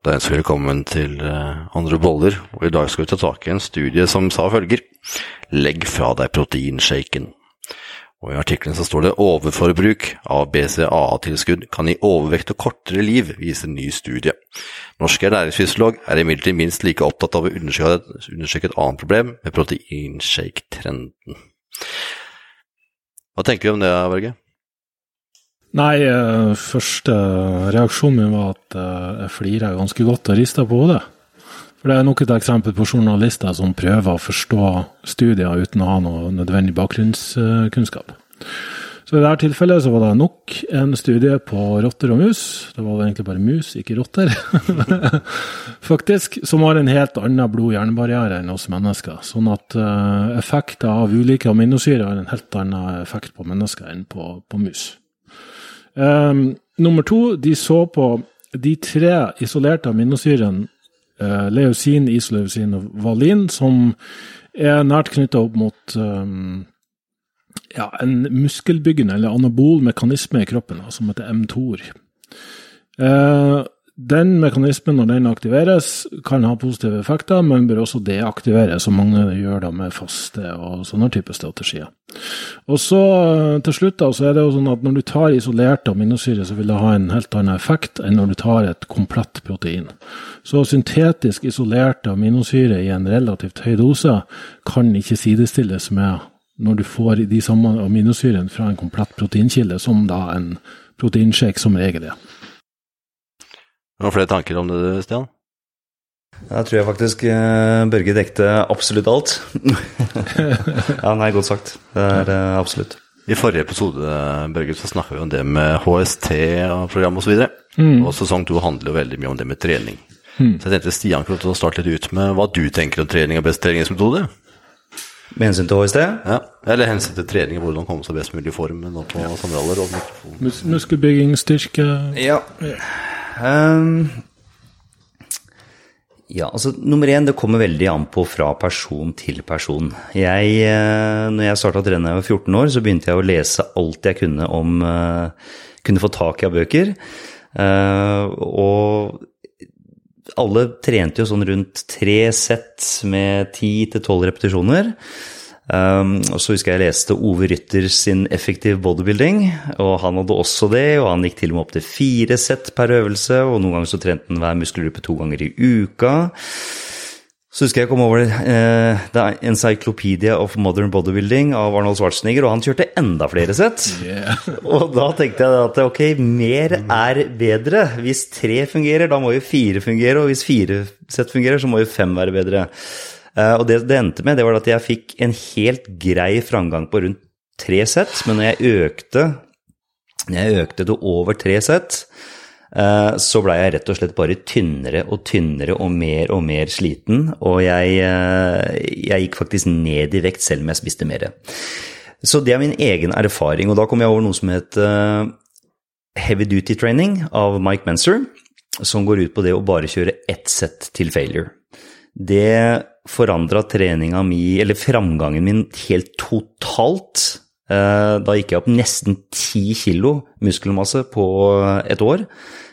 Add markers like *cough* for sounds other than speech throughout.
Da ønsker vi velkommen til eh, Andre boller, og i dag skal vi ta tak i en studie som sa følger Legg fra deg proteinshaken. Og I artikkelen så står det overforbruk av BCAA-tilskudd kan gi overvekt og kortere liv, viser en ny studie. Norsk ernæringsfysiolog er imidlertid minst like opptatt av å undersøke, et annet problem med proteinshake-trenden. Hva tenker vi om det, Børge? Nei, uh, første reaksjonen min var at uh, jeg flirer ganske godt og rister på hodet. For det er nok et eksempel på journalister som prøver å forstå studier uten å ha noe nødvendig bakgrunnskunnskap. Så i dette tilfellet så var det nok en studie på rotter og mus. Det var egentlig bare mus, ikke rotter. *laughs* Faktisk. Som har en helt annen blod-hjernebarriere enn oss mennesker. Sånn at uh, effekter av ulike aminosyrer har en helt annen effekt på mennesker enn på, på mus. Um, nummer to, de så på de tre isolerte aminosyrene uh, leusin, isoleusin og valin, som er nært knytta opp mot um, ja, en muskelbyggende eller anabol mekanisme i kroppen, som heter mTOR. Uh, den mekanismen, når den aktiveres, kan ha positive effekter, men bør også deaktiveres, som mange gjør da med faste og sånne typer strategier. Og så til slutt da, så er det jo sånn at når du tar isolerte aminosyre, så vil det ha en helt annen effekt enn når du tar et komplett protein. Så syntetisk isolerte aminosyre i en relativt høy dose kan ikke sidestilles med når du får de samme aminosyrene fra en komplett proteinkilde, som da en proteinshake som regel er. Har flere tanker om det, Stian? Jeg tror jeg faktisk uh, Børge dekte absolutt alt. *laughs* ja, nei, godt sagt. Det er uh, absolutt. I forrige episode Børge, så snakka vi om det med HST og program osv. Og, mm. og sesong to handler jo veldig mye om det med trening. Mm. Så jeg tenkte Stian kunne starte litt ut med hva du tenker om trening og best treningsmetode. Med hensyn til HST? Ja, Eller hensyn til trening og hvordan komme seg best mulig i form nå på samraller. Mus muskelbygging, styrke Ja. Um, ja, altså Nummer én, det kommer veldig an på fra person til person. Jeg, eh, når jeg starta å trene da jeg var 14 år, så begynte jeg å lese alt jeg kunne om uh, Kunne få tak i av bøker. Uh, og alle trente jo sånn rundt tre sett med ti til tolv repetisjoner. Um, og så husker jeg jeg leste Ove Rytter sin Effektiv Bodybuilding, og han hadde også det. Og han gikk til og med opp til fire sett per øvelse, og noen ganger så trente han hver muskelgruppe to ganger i uka. Så husker jeg jeg kom over uh, The Encyclopedia of Modern Bodybuilding av Arnold Schwarzenegger, og han kjørte enda flere sett. Yeah. og da tenkte jeg at ok, mer er bedre. Hvis tre fungerer, da må jo fire fungere, og hvis fire sett fungerer, så må jo fem være bedre. Eh, og det det endte med, det var at jeg fikk en helt grei framgang på rundt tre sett, men når jeg økte, når jeg økte til over tre sett, eh, så blei jeg rett og slett bare tynnere og tynnere og mer og mer sliten. Og jeg, eh, jeg gikk faktisk ned i vekt selv om jeg spiste mer. Så det er min egen erfaring. Og da kom jeg over noe som het Heavy Duty Training av Mike Menser, som går ut på det å bare kjøre ett sett til failure. Det forandra treninga mi, eller framgangen min, helt totalt. Eh, da gikk jeg opp nesten ti kilo muskelmasse på et år.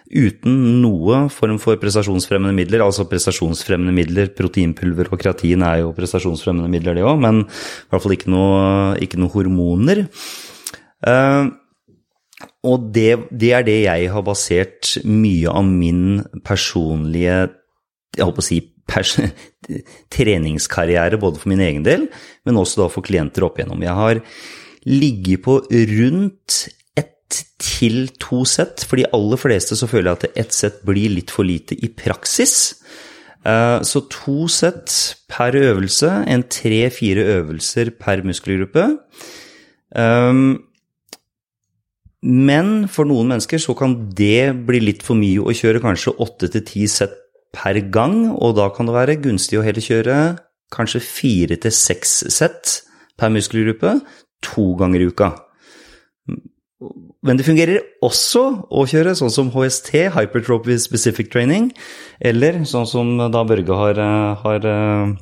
Uten noe form for prestasjonsfremmende midler. Altså prestasjonsfremmende midler, proteinpulver og kreatin er jo prestasjonsfremmende midler, det òg, men i hvert fall ikke noe, ikke noe hormoner. Uh, og det, det, er det jeg har basert mye av min personlige jeg håper å si *laughs* treningskarriere både for min egen del, men også da for klienter opp igjennom. Jeg har ligget på rundt ett til to sett. For de aller fleste så føler jeg at ett sett blir litt for lite i praksis. Eh, så to sett per øvelse, en tre-fire øvelser per muskelgruppe. Ehm, men for noen mennesker så kan det bli litt for mye å kjøre kanskje åtte til ti sett per gang, og da kan det være gunstig å heller kjøre kanskje fire til seks sett per muskelgruppe to ganger i uka. Men det fungerer også å kjøre sånn som HST, Hypertrophy Specific Training, eller sånn som da Børge har, har eh,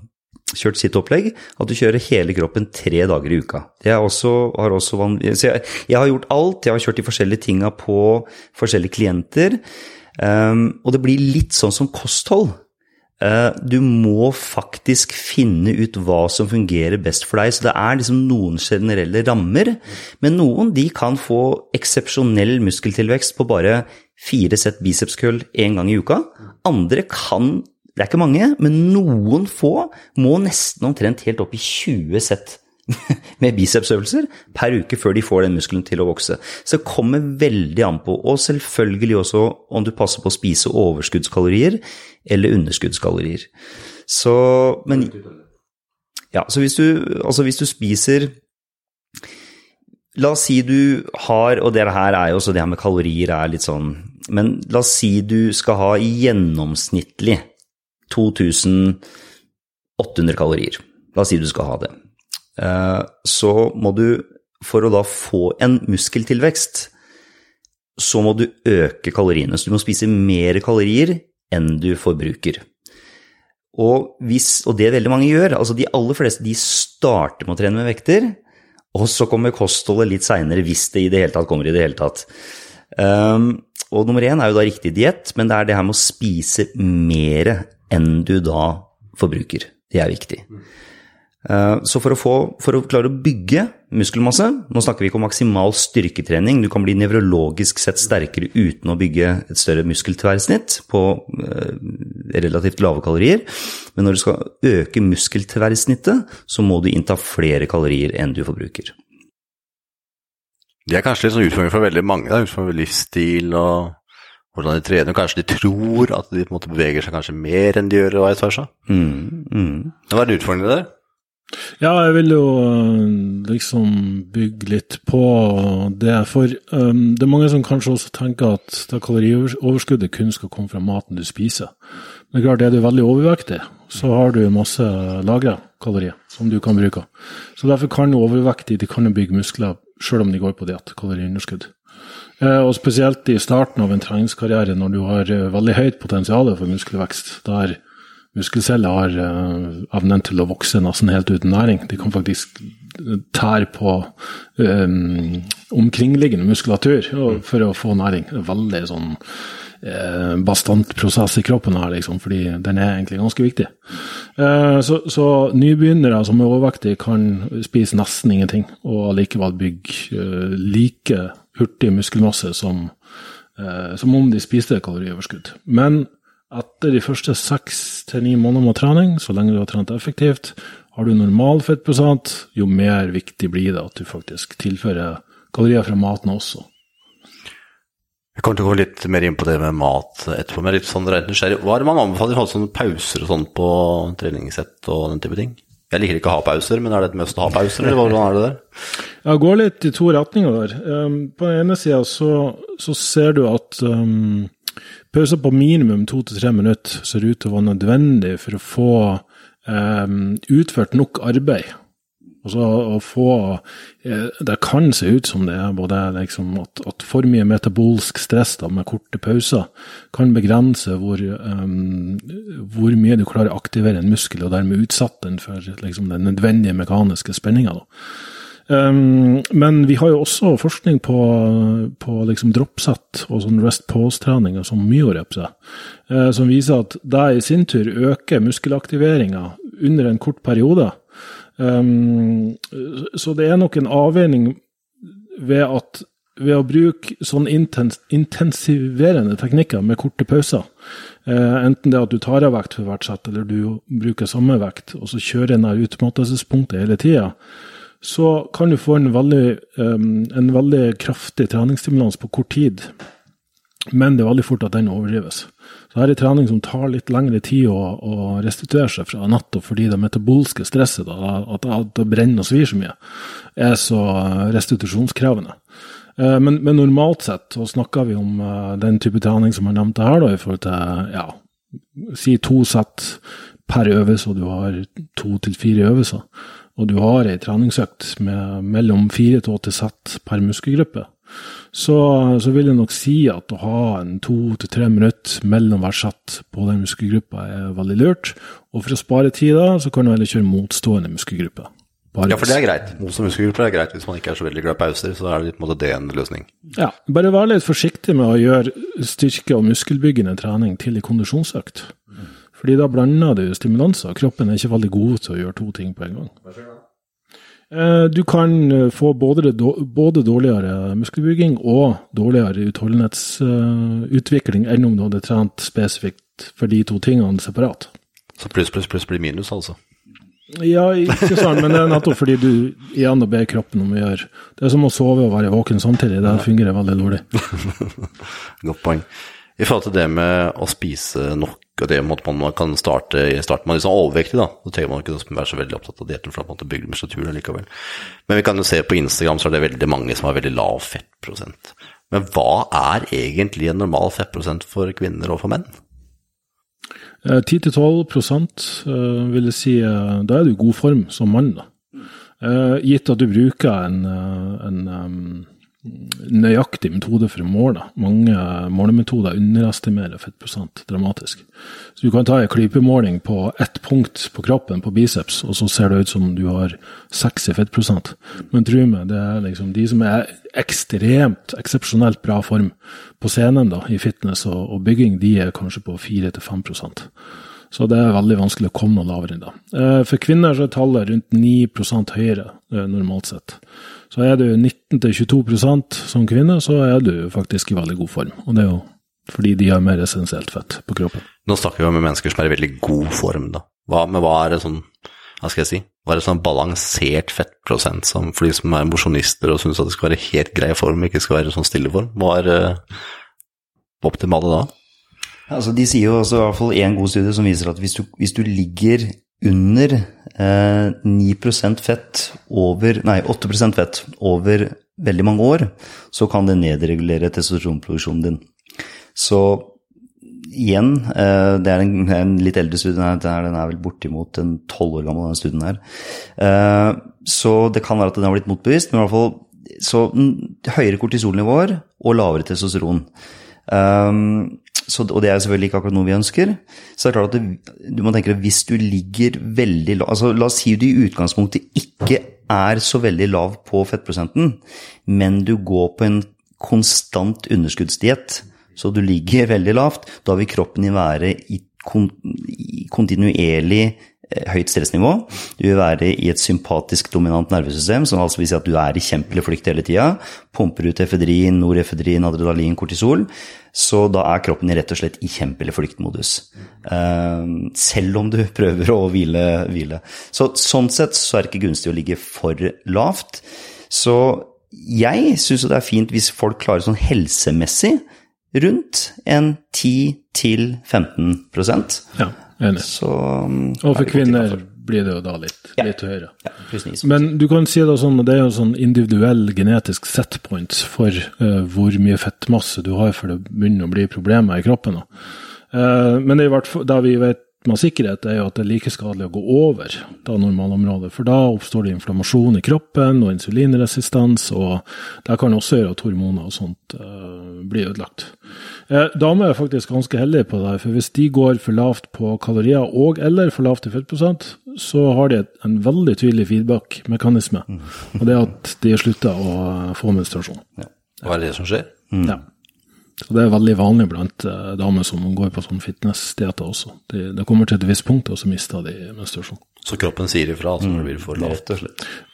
kjørt sitt opplegg, at du kjører hele kroppen tre dager i uka. Det også, har også, jeg, jeg, har gjort alt, jeg har kjørt de forskjellige tinga på forskjellige klienter. Um, og det blir litt sånn som kosthold. Uh, du må faktisk finne ut hva som fungerer best for deg. Så det er liksom noen generelle rammer, men noen de kan få eksepsjonell muskeltilvekst på bare fire sett bicepskull én gang i uka. Andre kan, det er ikke mange, men noen få må nesten omtrent helt opp i 20 sett *laughs* med bicepsøvelser per uke før de får den muskelen til å vokse. Så det kommer veldig an på, og selvfølgelig også om du passer på å spise overskuddskalorier eller underskuddskalorier. Så, men Ja, så hvis du, altså hvis du spiser La oss si du har, og det her er jo også det her med kalorier er litt sånn Men la oss si du skal ha gjennomsnittlig 2800 kalorier. La oss si du skal ha det. Eh, så må du, for å da få en muskeltilvekst, så må du øke kaloriene. Så du må spise mer kalorier enn du forbruker. Og, hvis, og det veldig mange gjør, altså de aller fleste de starter med å trene med vekter, og så kommer kostholdet litt seinere, hvis det i det hele tatt kommer i det hele tatt. Um, og nummer én er jo da riktig diett, men det er det her med å spise mer enn du da forbruker. Det er viktig. Eh, så for å, få, for å, klare å bygge muskelmasse Nå snakker vi ikke om maksimal styrketrening. Du kan bli nevrologisk sett sterkere uten å bygge et større muskeltverrsnitt på eh, relativt lave kalorier. Men når du skal øke muskeltverrsnittet, så må du innta flere kalorier enn du forbruker. Det er kanskje litt sånn utfordring for veldig mange. Da, utfordring livsstil og hvordan de trener. Kanskje de tror at de på en måte beveger seg kanskje mer enn de gjør, og vice versa. Mm, mm. Hva er det der? Ja, jeg vil jo eh, liksom bygge litt på det. For um, det er mange som kanskje også tenker at det kalorioverskuddet kun skal komme fra maten du spiser. Men klart, er du veldig overvektig, så har du masse lagra kalorier som du kan bruke. Så derfor kan overvektige de kan bygge muskler sjøl om de går på diett, kaloriunderskudd. Eh, og spesielt i starten av en treningskarriere når du har veldig høyt potensial for muskelvekst. der Muskelceller har uh, evnen til å vokse nesten helt uten næring. De kan faktisk tære på um, omkringliggende muskulatur for å få næring. Det er veldig sånn uh, bastant prosess i kroppen her, liksom, fordi den er egentlig ganske viktig. Uh, så, så, nybegynnere som er overvektige, kan spise nesten ingenting, og allikevel bygge like hurtig muskelmasse som, som om de spiste kalorioverskudd. Men etter de første seks til ni måneder med trening, så lenge du har trent effektivt, har du normal fettprosent, jo mer viktig blir det at du faktisk tilfører kalorier fra maten også. Vi kommer til å gå litt mer inn på det med mat etterpå, men litt sånn rent nysgjerrig. Hva er det man anbefaler ha sånne pauser og sånn på treningssett og den type ting? Jeg liker ikke å ha pauser, men er det et must å ha pauser, eller hvordan er det der? *laughs* Jeg går litt i to retninger der. Um, på den ene sida så, så, ser du at um, Pauser på minimum to til tre minutter ser ut til å være nødvendig for å få um, utført nok arbeid. Altså å få eh, Det kan se ut som det er både liksom at, at, for mye metabolsk stress da, med korte pauser kan begrense hvor, um, hvor, mye du klarer å aktivere en muskel, og dermed utsette den for liksom, den nødvendige mekaniske spenninga. Um, men vi har jo også forskning på, på liksom dropsett og sånn rest pause-trening som myorep, uh, som viser at det i sin tur øker muskelaktiveringa under en kort periode. Um, så det er nok en avveining ved at ved å bruke sånn intens intensiverende teknikker med korte pauser, eh, enten det at du tar av vekt for hvert sett, eller du bruker samme vekt, og så kjører en utmattelsespunktet hele tida, så kan du få en veldig, en veldig kraftig treningsstimulans på kort tid. Men det er veldig fort at den overdrives. Så her er trening som tar litt lengre tid å, å restituere seg fra, nettopp fordi det metabolske stresset, da, at, det brenner og svir så mye, er så restitusjonskrevende. Uh, men, men, normalt sett så snakker vi om uh, den type trening som jeg nevnte her, da, i forhold til ja, si to sett per øvelse, og du har to til fire øvelser og du har ei treningsøkt med mellom fire til åtte sett per muskelgruppe, så, så, vil jeg nok si at å ha en to til tre minutter mellom hver sett på den muskelgruppa er veldig lurt. Og for å spare tid, da, så kan du heller kjøre motstående muskelgruppe. Bare Ja, for det er greit. Motstående muskelgruppe muskelgrupper er greit hvis man ikke er så veldig glad i pauser. Så er det på en måte det en løsning. Ja, bare vær litt forsiktig med å gjøre styrke- og muskelbyggende trening til en kondisjonsøkt. Fordi da blander du stimulanser. Kroppen er ikke veldig god til å gjøre to ting på en gang. Eh, Du kan eh, få både, både dårligere muskelbygging og dårligere utholdenhetsutvikling enn om du hadde trent spesifikt for de to tingene separat. Så pluss, pluss, pluss blir minus, altså. Ja, ikke sant, men det er nettopp fordi du igjen og ber kroppen om å gjøre Det er som å sove og være våken samtidig. Det fungerer veldig dårlig. *laughs* Godt poeng. I forhold til det med å spise nok, og det at man kan starte Starter man liksom overvektig, da, så trenger man ikke være så veldig opptatt av dietten, for at man bygger muskulatur likevel. Men vi kan jo se på Instagram, så er det veldig mange som har veldig lav fettprosent. Men hva er egentlig en normal fettprosent for kvinner og for menn? 10-12 eh, vil jeg si eh, Da er du i god form som mann. da. Eh, gitt at du bruker en, en nøyaktig metode for å måle. Mange målemetoder underestimerer fettprosent dramatisk. Så Du kan ta en klypemåling på ett punkt på kroppen, på biceps, og så ser det ut som du har 6 i fettprosent. Men tro meg, det er liksom de som er ekstremt, eksepsjonelt bra form på scenen da, i fitness og, og bygging, de er kanskje på 4-5% så det er veldig vanskelig å komme noe lavere enn det. Eh, for kvinner så er tallet rundt 9 høyere eh, normalt sett. Så er du 19-22% som kvinne, så er du faktisk i veldig god form. Og det er jo fordi de har mer essensielt fett på kroppen. Nå snakker vi om mennesker som er i veldig god form, da. Hva, men hva er det sånn hva skal jeg si, hva er det sånn balansert fettprosent som for de som er mosjonister og syns at det skal være helt grei form, ikke skal være sånn stille form? Hva er uh, optimale da? Altså, de sier jo også i hvert fall én god studie som viser at hvis du, hvis du ligger under eh, 9% fett over Nei, 8% fett over veldig mange år, så kan det nedregulere testosteronproduksjonen din. Så igjen, eh, det er en, en, litt eldre studie, den er vel bortimot en tolv år gammel, denne studien her. Eh, så det kan være at den har blitt motbevist, men i hvert fall så høyere kortisolnivåer og lavere testosteron. Um, så, og det er selvfølgelig ikke akkurat noe vi ønsker. Så det er klart at det, du må tenke deg hvis du ligger veldig lav altså La oss si du i utgangspunktet ikke er så veldig lav på fettprosenten, men du går på en konstant underskuddsdiett, så du ligger veldig lavt, da vil kroppen din være i, kon, i kontinuerlig høyt stressnivå. Du vil være i et sympatisk dominant nervesystem, som altså vil si at du er i kjempelig flykt hele tida. Pumper ut efedrin, norefedrin, adrenalin, kortisol. Så da er kroppen rett og slett i kjempelig flyktmodus. Uh, selv om du *laughs* prøver å hvile. hvile. Så, sånn sett så er det ikke gunstig å ligge for lavt. Så jeg syns det er fint hvis folk klarer sånn helsemessig rundt en 10-15 Ja. Enig. Så, og for kvinner blir det jo da litt, ja. litt høyere. Ja, Men du kan si det sånn, det er jo sånn individuell genetisk setpoint for uh, hvor mye fettmasse du har for det begynner å bli problemer i kroppen. Uh, men det er i hvert fall, da vi vet med sikkerhet, er jo at det er like skadelig å gå over da normalområdet. For da oppstår det inflammasjon i kroppen og insulinresistens, og det kan også gjøre at hormoner og sånt uh, blir ødelagt. Eh, damer er faktisk ganske heldige på det, for hvis de går for lavt på kalorier og eller for lavt i fettprosent, så har de en veldig tydelig feedback-mekanisme. Mm. Og det er at de slutter å få menstruasjon. Ja. Hva er det som skjer? Mm. Ja. Så Det er veldig vanlig blant uh, damer som går på sånn fitness-dieter også. Det de kommer til et visst punkt, og så mister de menstruasjon. Så kroppen sier ifra altså, når det blir for lavt?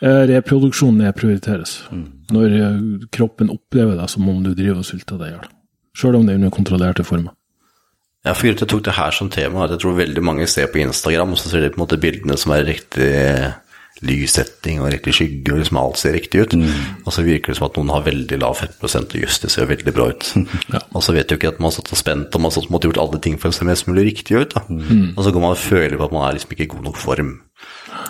Uh, reproduksjon nedprioriteres. Mm. Når uh, kroppen opplever deg som om du driver og sulter deg i hjel. Sjøl om det er under kontrollerte former. Ja, for jeg tok det her som tema, at jeg tror veldig mange ser på Instagram, og så ser de på en måte bildene som er riktig lyssetting og riktig skygge, og liksom alt ser riktig ut. Mm. Og så virker det som at noen har veldig lav fettprosent, og jøss, det ser veldig bra ut. *laughs* ja. Og så vet du ikke at man har stått og spent, og man har måtte gjort alle ting for å se mest mulig riktig ut. da. Mm. Og så går man og føler på at man er liksom ikke i god nok form.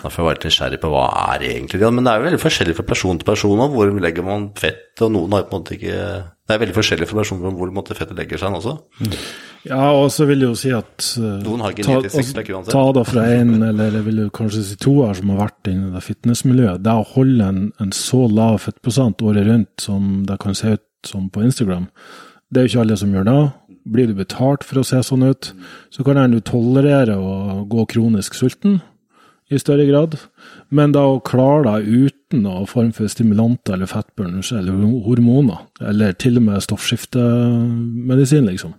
Derfor var jeg litt nysgjerrig på hva er egentlig det Men det er jo veldig forskjellig fra person til person og hvor legger man fett, og noen har på en måte ikke Det er veldig forskjellig fra person til hvor fettet legger seg også. Mm. Ja, og så vil jeg jo si at uh, Noen har genetisk uansett. Ta det fra en, eller jeg vil jo kanskje si to her som har vært inne i det fitnessmiljøet. Det å holde en, en så lav fettprosent året rundt som det kan se ut som på Instagram, det er jo ikke alle som gjør det. Blir du betalt for å se sånn ut, så kan du tolerere å gå kronisk sulten i større grad. Men da å klare deg uten noen form for stimulanter eller fettburners eller hormoner, eller til og med stoffskiftemedisin, liksom,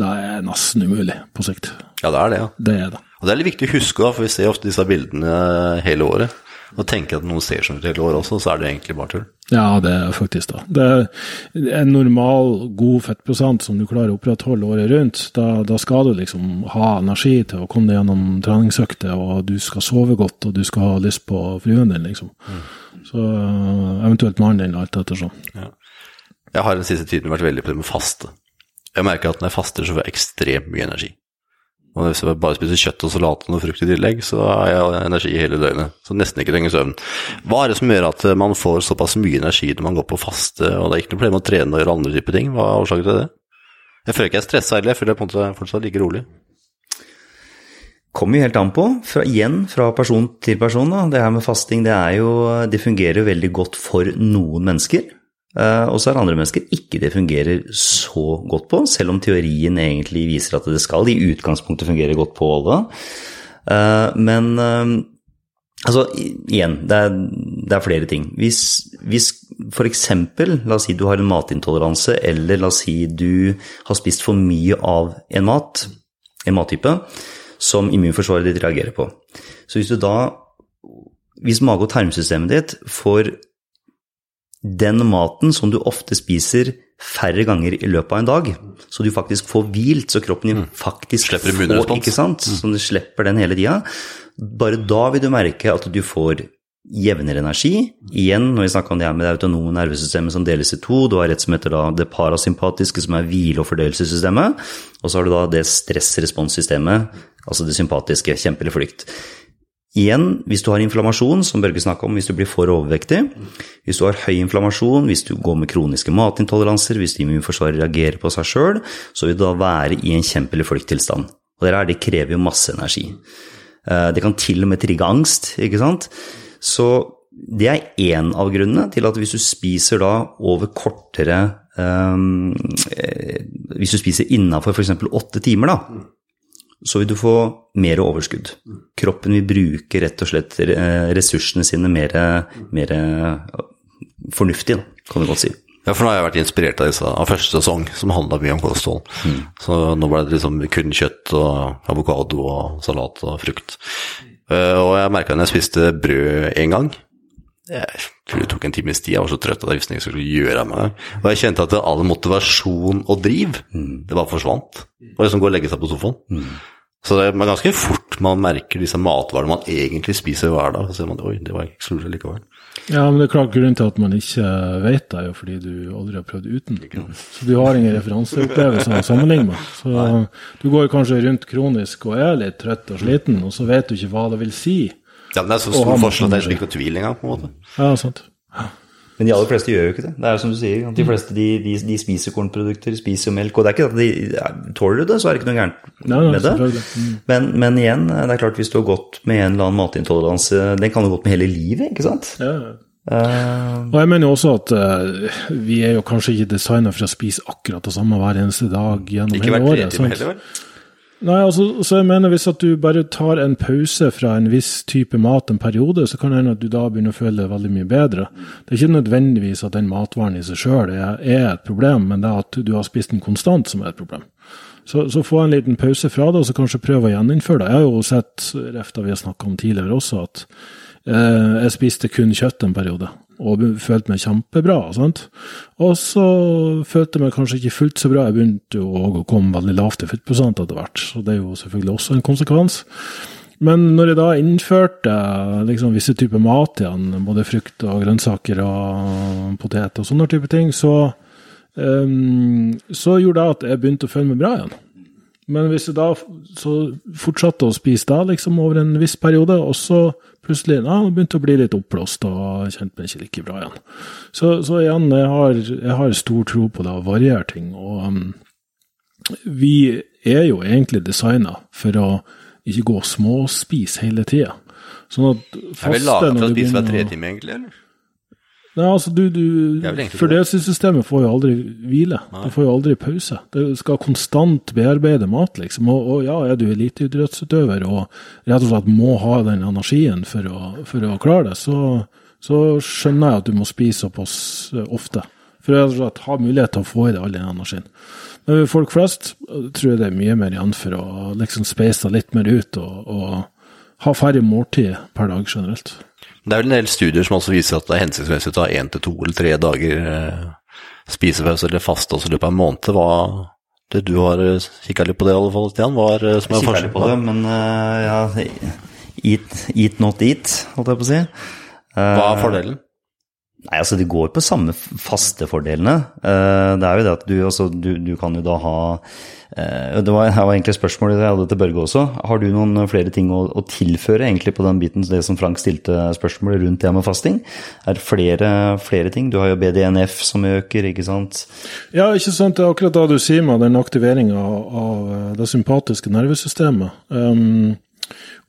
det er nesten umulig på sikt. Ja, det er det, ja. Det er det. Og det er litt viktig å huske, da, for vi ser ofte disse bildene hele året. Og tenker at noen ser som ut hele året også, så er det egentlig bare tull. Ja, det er faktisk det. Det er en normal, god fettprosent som du klarer å opprettholde året rundt. Da, da skal du liksom ha energi til å komme deg gjennom treningsøkter, og du skal sove godt, og du skal ha lyst på fruen din, liksom. Mm. Så eventuelt mannen din, alt ettersom. Ja. Jeg har den siste tiden vært veldig på det med faste. Jeg merker at når jeg faster, så får jeg ekstremt mye energi. Og hvis jeg bare spiser kjøtt og salat og noe frukt i tillegg, så har jeg energi hele døgnet. Så nesten ikke trenger søvn. Hva er det som gjør at man får såpass mye energi når man går på faste, og det er ikke noe problem å trene og gjøre andre typer ting? Hva er årsaken til det? Jeg føler ikke jeg er stressa heller, jeg føler jeg på en måte fortsatt like rolig. Kommer jo helt an på. Fra, igjen fra person til person. Da. Det her med fasting det, jo, det fungerer jo veldig godt for noen mennesker. Uh, og så er det andre mennesker ikke det fungerer så godt på, selv om teorien egentlig viser at det skal i utgangspunktet fungere godt på alle. Uh, men uh, altså, igjen, det er, det er, flere ting. Hvis, hvis f.eks. la oss si du har en matintoleranse, eller la oss si du har spist for mye av en mat, en mattype, som immunforsvaret ditt reagerer på. Så hvis du da Hvis mage- og tarmsystemet ditt får den maten som du ofte spiser færre ganger i løpet av en dag, så du faktisk får hvilt, så kroppen din mm. faktisk slipper får ikke sant? Mm. Så du slipper den hele tida. Bare da vil du merke at du får jevnere energi. Igjen, når vi snakker om det her med det autonome nervesystemet som deles i to, du har rett som heter da det parasympatiske, som er hvile- og fordøyelsessystemet, og så har du da det stressresponssystemet, altså det sympatiske, kjempe eller flykt. Igjen, hvis du har inflammasjon, som Børge snakka om, hvis du blir for overvektig, hvis du har høy inflammasjon, hvis du går med kroniske matintoleranser, hvis immunforsvaret reagerer på seg sjøl, så vil du da være i en kjempe- eller flykttilstand. Og det, her, det krever jo masse energi. Eh, det kan til og med trigge angst, ikke sant. Så det er én av grunnene til at hvis du spiser da over kortere um, Hvis du spiser innafor f.eks. åtte timer, da, så vil du få mer overskudd. Kroppen vil bruke rett og slett ressursene sine mer, mer fornuftig, kan du godt si. Ja, for nå har jeg vært inspirert av disse av første sesong, som handla mye om kosthold. Mm. Så nå ble det liksom kun kjøtt og avokado og salat og frukt. Uh, og jeg merka når jeg spiste brød én gang Jeg tror det tok en times tid, jeg var så trøtt at jeg visste ikke jeg skulle gjøre av meg. Og jeg kjente at all motivasjon og driv, mm. det bare forsvant. Og liksom gå og legge seg på sofaen. Mm. Så det er ganske fort man merker disse matvarene man egentlig spiser hver dag. Så ser man oi, det var ikke så lurt likevel. Ja, men det er klart grunnen til at man ikke vet det, er jo fordi du aldri har prøvd uten. Så du har ingen referanseopplevelser å sammenligne med. Så Nei. du går kanskje rundt kronisk og er litt trøtt og sliten, og så vet du ikke hva det vil si. Ja, men det er så stor forskjell at det er ikke noe tvil engang, på en måte. Ja, sant. Ja. Men de aller fleste gjør jo ikke det. Det er som du sier, De fleste de, de, de spiser kornprodukter, spiser melk. Og det er ikke at de tåler du det, så er det ikke noe gærent med det. Mm. Men, men, igjen, det er klart hvis du har gått med en eller annen matintoleranse Den kan du gått med hele livet, ikke sant? Ja. Uh, og jeg mener også at uh, vi er jo kanskje ikke designa for å spise akkurat det samme hver eneste dag gjennom hele året. Ikke hvert heller, vel? Nei, altså, så jeg mener Hvis at du bare tar en pause fra en viss type mat en periode, så kan det hende at du da begynner å føle deg veldig mye bedre. Det er ikke nødvendigvis at den matvaren i seg sjøl er, et problem, men det er at du har spist den konstant som er et problem. Så, så få en liten pause fra det, og så kanskje prøve å gjeninnføre det. Jeg har jo sett, Refta vi har snakka om tidligere også, at eh, jeg spiste kun kjøtt en periode og følte meg kjempebra. Sant? Og så følte jeg meg kanskje ikke fullt så bra. Jeg begynte jo å komme veldig lavt i fettprosent etter hvert, så det er jo selvfølgelig også en konsekvens. Men når jeg da innførte liksom, visse typer mat igjen, både frukt og grønnsaker og potet og sånne type ting, så, um, så gjorde det at jeg begynte å føle meg bra igjen. Men hvis du da fortsatte å spise da, liksom over en viss periode, og så plutselig ja, begynte å bli litt oppblåst og kjente meg ikke like bra igjen. Så, så igjen, jeg har, jeg har, stor tro på det å variere ting. Og um, vi er jo egentlig designa for å ikke gå og småspise hele tida. Sånn at faste Er vi laga for å spise hver tre timer, egentlig, eller? Nei, altså du, du Det systemet får jo aldri hvile. Det får jo aldri pause. Det skal konstant bearbeide mat, liksom. Og, og ja, er du eliteidrettsutøver og rett og slett må ha den energien for å, for å klare det, så, så skjønner jeg at du må spise såpass ofte. For rett og slett ha mulighet til å få i deg all den energien. Men folk flest eh, tror jeg det er mye mer igjen for å liksom speise litt mer ut og, og ha færre måltid per dag generelt. Det er vel en del studier som også viser at det er hensiktsmessig å ta én til to eller tre dager eh, spisepause eller faste også i løpet av en måned. Hva det du har eh, kikka litt på det, i alle fall, Stian? Hva er, eh, som er forskjellen på det, men ja eat, eat not eat, holdt jeg på å si. Hva er fordelen? Nei, altså Det går på samme faste fordelene. Eh, det er jo det at du, altså, du, du kan jo da ha eh, Det var, her var egentlig spørsmålet jeg hadde til Børge også. Har du noen flere ting å, å tilføre egentlig på den biten, det som Frank stilte spørsmålet rundt det med fasting? Er det flere, flere ting? Du har jo BDNF som øker, ikke sant? Ja, ikke sant. Det er akkurat det du sier med den aktiveringa av eh, det sympatiske nervesystemet. Um,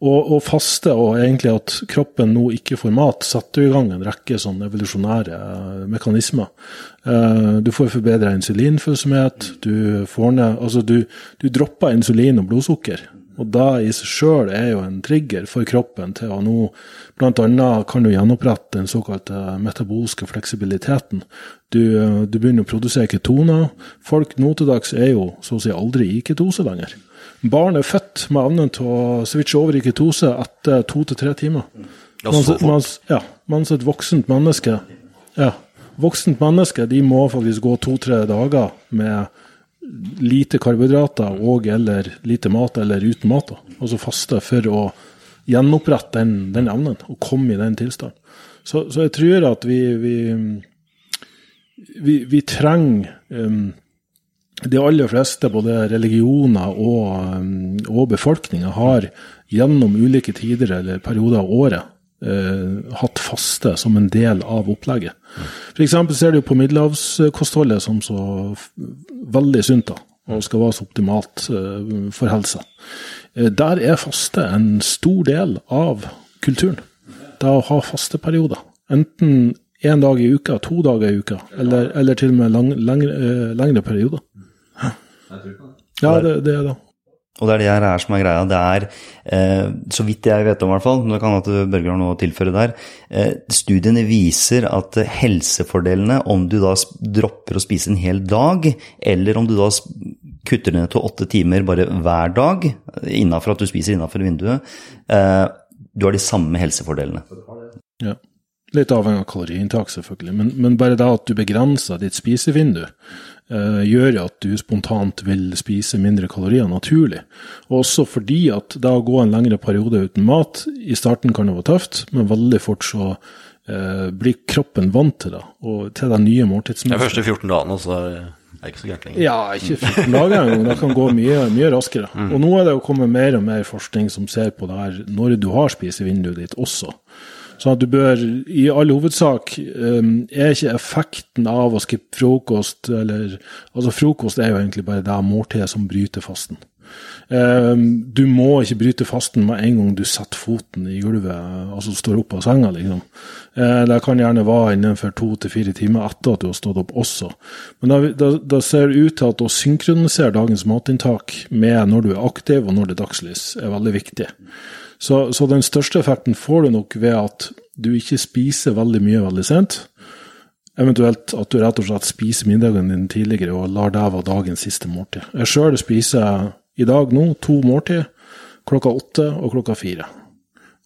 og, og faste, og egentlig at kroppen nå ikke får mat, setter i gang en rekke sånn evolusjonære eh, mekanismer. Eh, du får forbedra insulinfølsomhet, du får ned Altså, du, du dropper insulin og blodsukker. Og det i seg sjøl er jo en trigger for kroppen til å nå Bl.a. kan du gjenopprette den såkalte metabolske fleksibiliteten. Du, eh, du begynner å produsere ketoner. Folk nå til dags er jo så å si aldri i ketose lenger. Barn er født med evnen til å switche over i ketose etter to til tre timer. Ja, så fort. mens, ja, mens et voksent menneske ja, voksent menneske de må faktisk gå to-tre dager med lite karbohydrater og eller lite mat eller uten mat. Altså faste for å gjenopprette den, den evnen og komme i den tilstanden. Så, så jeg tror at vi, vi, vi, vi trenger um, de aller fleste, både religioner og, um, og befolkninga, har gjennom ulike tider eller perioder av året eh, hatt faste som en del av opplegget. F.eks. ser du på middelhavskostholdet som så veldig sunt da, og skal være så optimalt eh, for helsa. Eh, der er faste en stor del av kulturen. Det å ha faste perioder. Enten én dag i uka, to dager i uka, eller, eller til og med lang, lengre, eh, lengre perioder. Ja, det, det er det. Og det er det her er som er greia. Det er, eh, så vidt jeg vet om i hvert fall, det kan at Børge har noe å tilføre der, eh, studiene viser at helsefordelene, om du da dropper å spise en hel dag, eller om du da kutter ned til åtte timer bare hver dag, innenfor at du spiser innenfor vinduet, eh, du har de samme helsefordelene. Ja. Litt avhengig av kaloriinntak, selvfølgelig. Men, men bare det at du begrenser ditt spisevindu, gjør at du spontant vil spise mindre kalorier naturlig. Og også fordi at det å gå en lengre periode uten mat, i starten kan det være tøft, men veldig fort så eh, blir kroppen vant til det, og til den nye De måltidsmønsteret. første 14 dagene, så er det ikke så gærent lenger. Ja, ikke 14 dager engang. Det kan gå mye, mye raskere. Og nå er det jo kommet mer og mer forskning som ser på det her når du har spisevinduet ditt også. Sånn at du bør, i all hovedsak, um, er ikke effekten av å skippe frokost eller Altså, frokost er jo egentlig bare det måltidet som bryter fasten. Um, du må ikke bryte fasten med en gang du setter foten i gulvet, altså står opp av senga, liksom. Eh, det kan gjerne være innenfor to til fire timer etter at du har stått opp også. Men da ser ut til at å synkronisere dagens matinntak med når du er aktiv og når det er dagslys, er veldig viktig. Så, så den største effekten får du nok ved at du ikke spiser veldig mye veldig sent. Eventuelt at du rett og slett spiser middagen din tidligere og lar det være dagens siste måltid. Jeg sjøl spiser i dag nå to måltid, klokka åtte og klokka fire.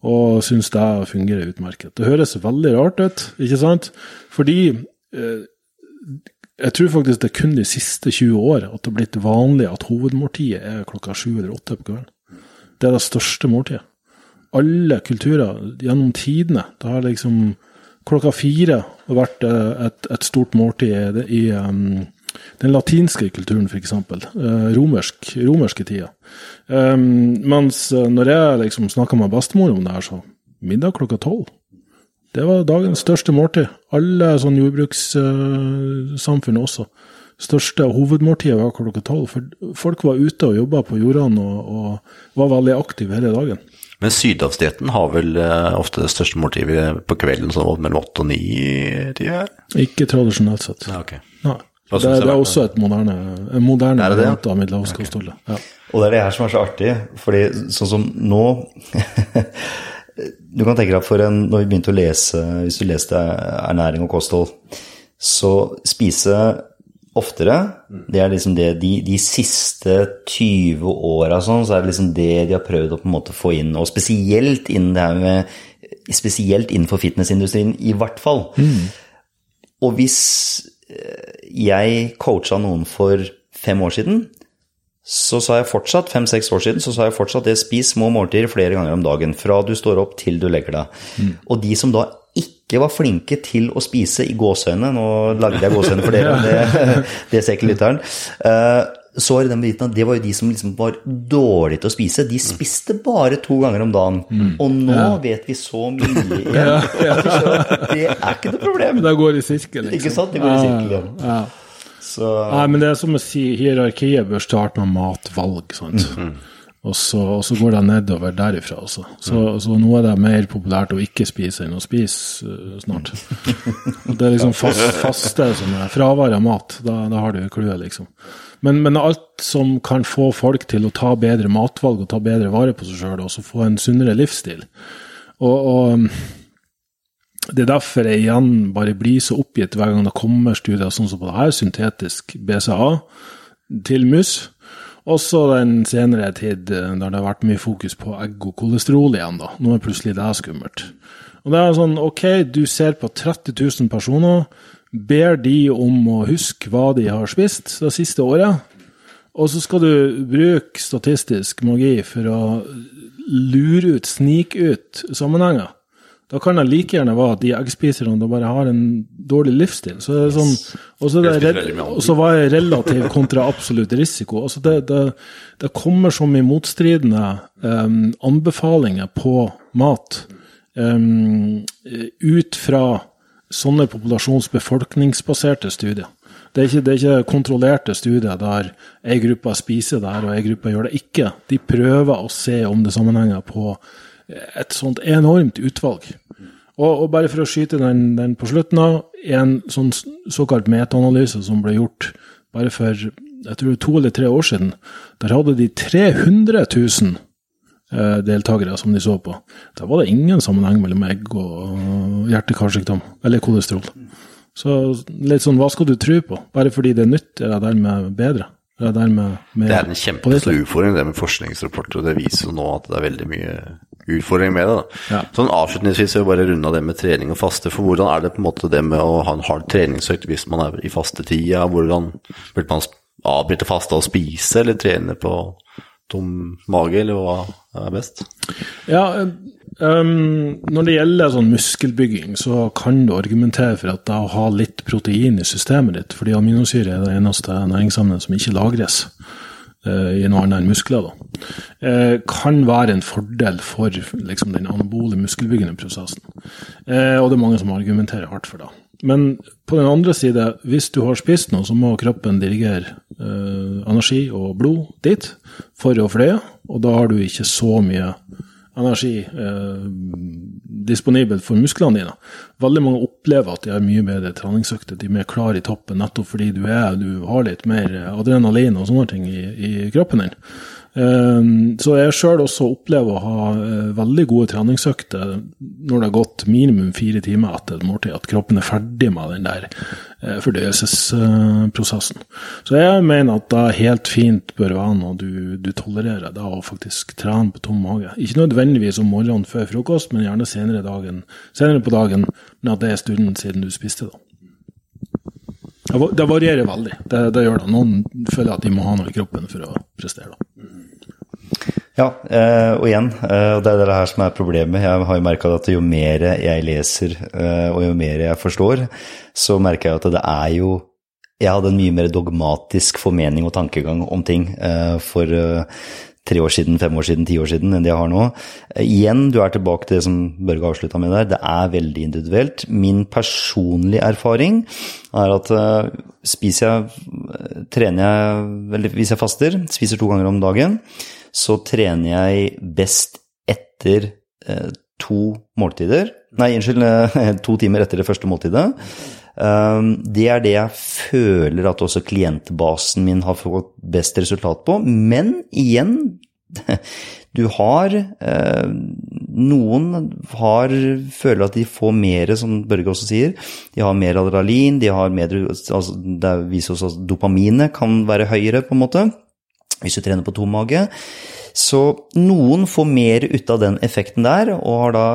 Og syns det fungerer utmerket. Det høres veldig rart ut, ikke sant? Fordi eh, jeg tror faktisk det er kun de siste 20 år at det har blitt vanlig at hovedmåltidet er klokka sju eller åtte på kvelden. Det er det største måltidet. Alle kulturer gjennom tidene. Det har liksom klokka fire vært eh, et, et stort måltid i um, den latinske kulturen, f.eks. Uh, romersk, romerske tida. Um, mens eh, når jeg liksom snakka med bestemor om det her, så middag klokka tolv. Det var dagens største måltid. Alle sånn jordbrukssamfunn også. Største hovedmåltidet var klokka tolv. For folk var ute og jobba på jordene og, og var veldig aktive hele dagen. Men sydhavsdietten har vel eh, ofte det største måltidet på kvelden, sånn mellom åtte og ni tider? Ikke tradisjonelt sett. Ja, ok. Nei. Det, det er også et moderne, en moderne Er det det? variant av middelhavskostholdet. Ja. Og det er det her som er så artig, fordi sånn som nå *laughs* Du kan tenke deg for en Når vi begynte å lese, hvis du leste ernæring og kosthold, så spise oftere, det er liksom det de, de siste 20 åra sånn, så er det liksom det de har prøvd å på en måte få inn, og spesielt innen det her med Spesielt innenfor fitnessindustrien, i hvert fall. Og hvis jeg coacha noen for fem år siden, så sa jeg fortsatt, fem-seks år siden, så sa jeg fortsatt det spis små måltider flere ganger om dagen. Fra du står opp til du legger deg. Og de som da ikke var flinke til å spise i gåseøynene nå lagde jeg gåseøyne for dere, det, *laughs* det ser ikke lytteren, eh, så var det den biten det var jo de som liksom var dårlige til å spise. De spiste bare to ganger om dagen. Og nå vet vi så mye igjen. *laughs* ja, ja. Det er ikke noe problem. Det går i sirkel, liksom. Ikke sant? Det går i sirkel. Ja. Så Nei, men det er som å si, hierarkiet bør starte med matvalg, sant. Og så, og så går det nedover derifra, altså. Så, så nå er det mer populært å ikke spise enn å spise uh, snart. *laughs* Det er liksom fast, faste som er fravær av mat. Da, da har du clouet, liksom. Men, men alt som kan få folk til å ta bedre matvalg og ta bedre vare på seg sjøl, og så få en sunnere livsstil. Og, og det er derfor jeg igjen bare blir så oppgitt hver gang det kommer studier sånn som på det her, syntetisk BCA til mus. Også den senere tid da der det har vært mye fokus på egg og kolesterol igjen, da. Nå er plutselig det skummelt. Og det er sånn, ok, du ser på 30 000 personer, ber de om å huske hva de har spist det siste året, og så skal du bruke statistisk magi for å lure ut, snike ut sammenhenger. Da kan det like gjerne være at de eggspiserne bare har en dårlig livsstil. Så det er sånn, og så er det mye og så var jeg relativ *laughs* kontra absolutt risiko. Altså det, det, det kommer så mye motstridende um, anbefalinger på mat um, ut fra sånne populasjonsbefolkningsbaserte studier. Det er, ikke, det er ikke kontrollerte studier der ei gruppe spiser det her og ei gruppe gjør det ikke. De prøver å se om det sammenhenger på et sånt enormt utvalg. Og, og bare for å skyte den, den på slutten av, en sånn såkalt metaanalyse som ble gjort bare for jeg tror to eller tre år siden, der hadde de 300 000 eh, deltakere som de så på. Der var det ingen sammenheng mellom egg og hjerte-karsykdom, eller kolesterol. Så litt sånn, hva skal du tro på? Bare fordi det er nytt, er det dermed bedre? Det med, mer Det er en kjempestor utfordring, det med forskningsrapporter, og det viser jo nå at det er veldig mye utfordring med det. da. Ja. Sånn Avslutningsvis vil jeg bare runde av det med trening og faste. For hvordan er det på en måte det med å ha en hard treningsøkt hvis man er i fastetida? Hvordan burde man avbryte faste og spise, eller trene på tom mage, eller hva er best? Ja, ehm, når det gjelder sånn muskelbygging, så kan du argumentere for at det å ha litt protein i systemet ditt, fordi aminosyre er det eneste næringsemnet som ikke lagres uh, i noe annet enn muskler, da, uh, kan være en fordel for liksom, den anabole muskelbyggende prosessen. Uh, og det er mange som argumenterer hardt for det. Men på den andre side, hvis du har spist noe, så må kroppen dirigere energi og blod dit for å fløye, og da har du ikke så mye energi eh, disponibel for musklene dine. Veldig mange opplever at de har mye bedre treningsøkter, de er mer klar i toppen nettopp fordi du, er, du har litt mer adrenalin og sånne ting i, i kroppen din. Eh, så jeg sjøl også opplever å ha eh, veldig gode treningsøkter når det har gått minimum fire timer etter et måltid, at kroppen er ferdig med den der eh, fordøyelsesprosessen. Så jeg mener at det helt fint bør være noe du, du tolererer, da å faktisk trene på tom mage. Ikke nødvendigvis om morgenen før frokost, men gjerne senere, dagen, senere på dagen, men at det er stunden siden du spiste. da. Det varierer veldig. Det, det gjør det. Noen føler at de må ha noe i kroppen for å prestere. Ja, eh, og igjen, eh, det er det her som er problemet. Jeg har jo merka at jo mer jeg leser, eh, og jo mer jeg forstår, så merker jeg at det er jo Jeg hadde en mye mer dogmatisk formening og tankegang om ting for tre år siden, fem år siden, ti år siden enn det jeg har nå. Eh, Igjen, du er tilbake til det som Børge avslutta med der. Det er veldig individuelt. Min personlige erfaring er at eh, spiser jeg Trener jeg Eller hvis jeg faster, spiser to ganger om dagen, så trener jeg best etter eh, to måltider. Nei, unnskyld, eh, *laughs* to timer etter det første måltidet. Um, det er det jeg føler at også klientbasen min har fått best resultat på. Men igjen, *laughs* du har eh, Noen har, føler at de får mer, som Børge også sier. De har mer adrenalin, de har mer altså, Det viser oss at dopaminet kan være høyere, på en måte, hvis du trener på tom mage. Så noen får mer ut av den effekten der, og har da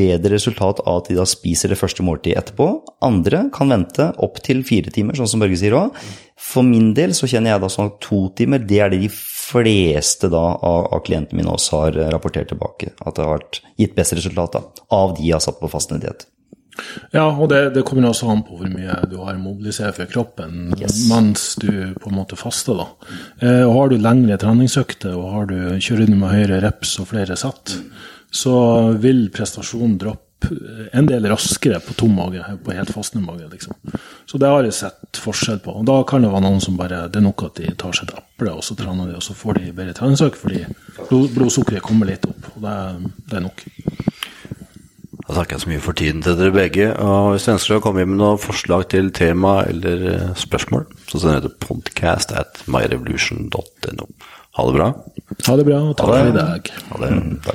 bedre resultat av at de da spiser det første måltidet etterpå. Andre kan vente opptil fire timer, sånn som Børge sier òg. For min del så kjenner jeg da sånn at to timer, det er det de fleste da av, av klientene mine også har rapportert tilbake. At det har gitt best resultat da, av de jeg har satt på fastende diett. Ja, og det, det, kommer også an på hvor mye du har mobilisert for kroppen yes. mens du på en måte faster. da. Eh, og Har du lengre treningsøkter og har du kjører du med høyere reps og flere sett, så vil prestasjonen droppe en del raskere på tom mage, på helt fastende mage. liksom. Så det har jeg sett forskjell på. Og Da kan det være noen som bare Det er nok at de tar seg et eple, og så trener de, og så får de bedre treningsøk fordi blod, blodsukkeret kommer litt opp. og det, det er nok. Da takker jeg så mye for tiden til dere begge. og Hvis du ønsker å komme med noen forslag til tema eller eh, spørsmål, så sender du podcast at myrevolution.no. Ha det bra. Ha det bra, og takk for i dag. Ha det. Takk.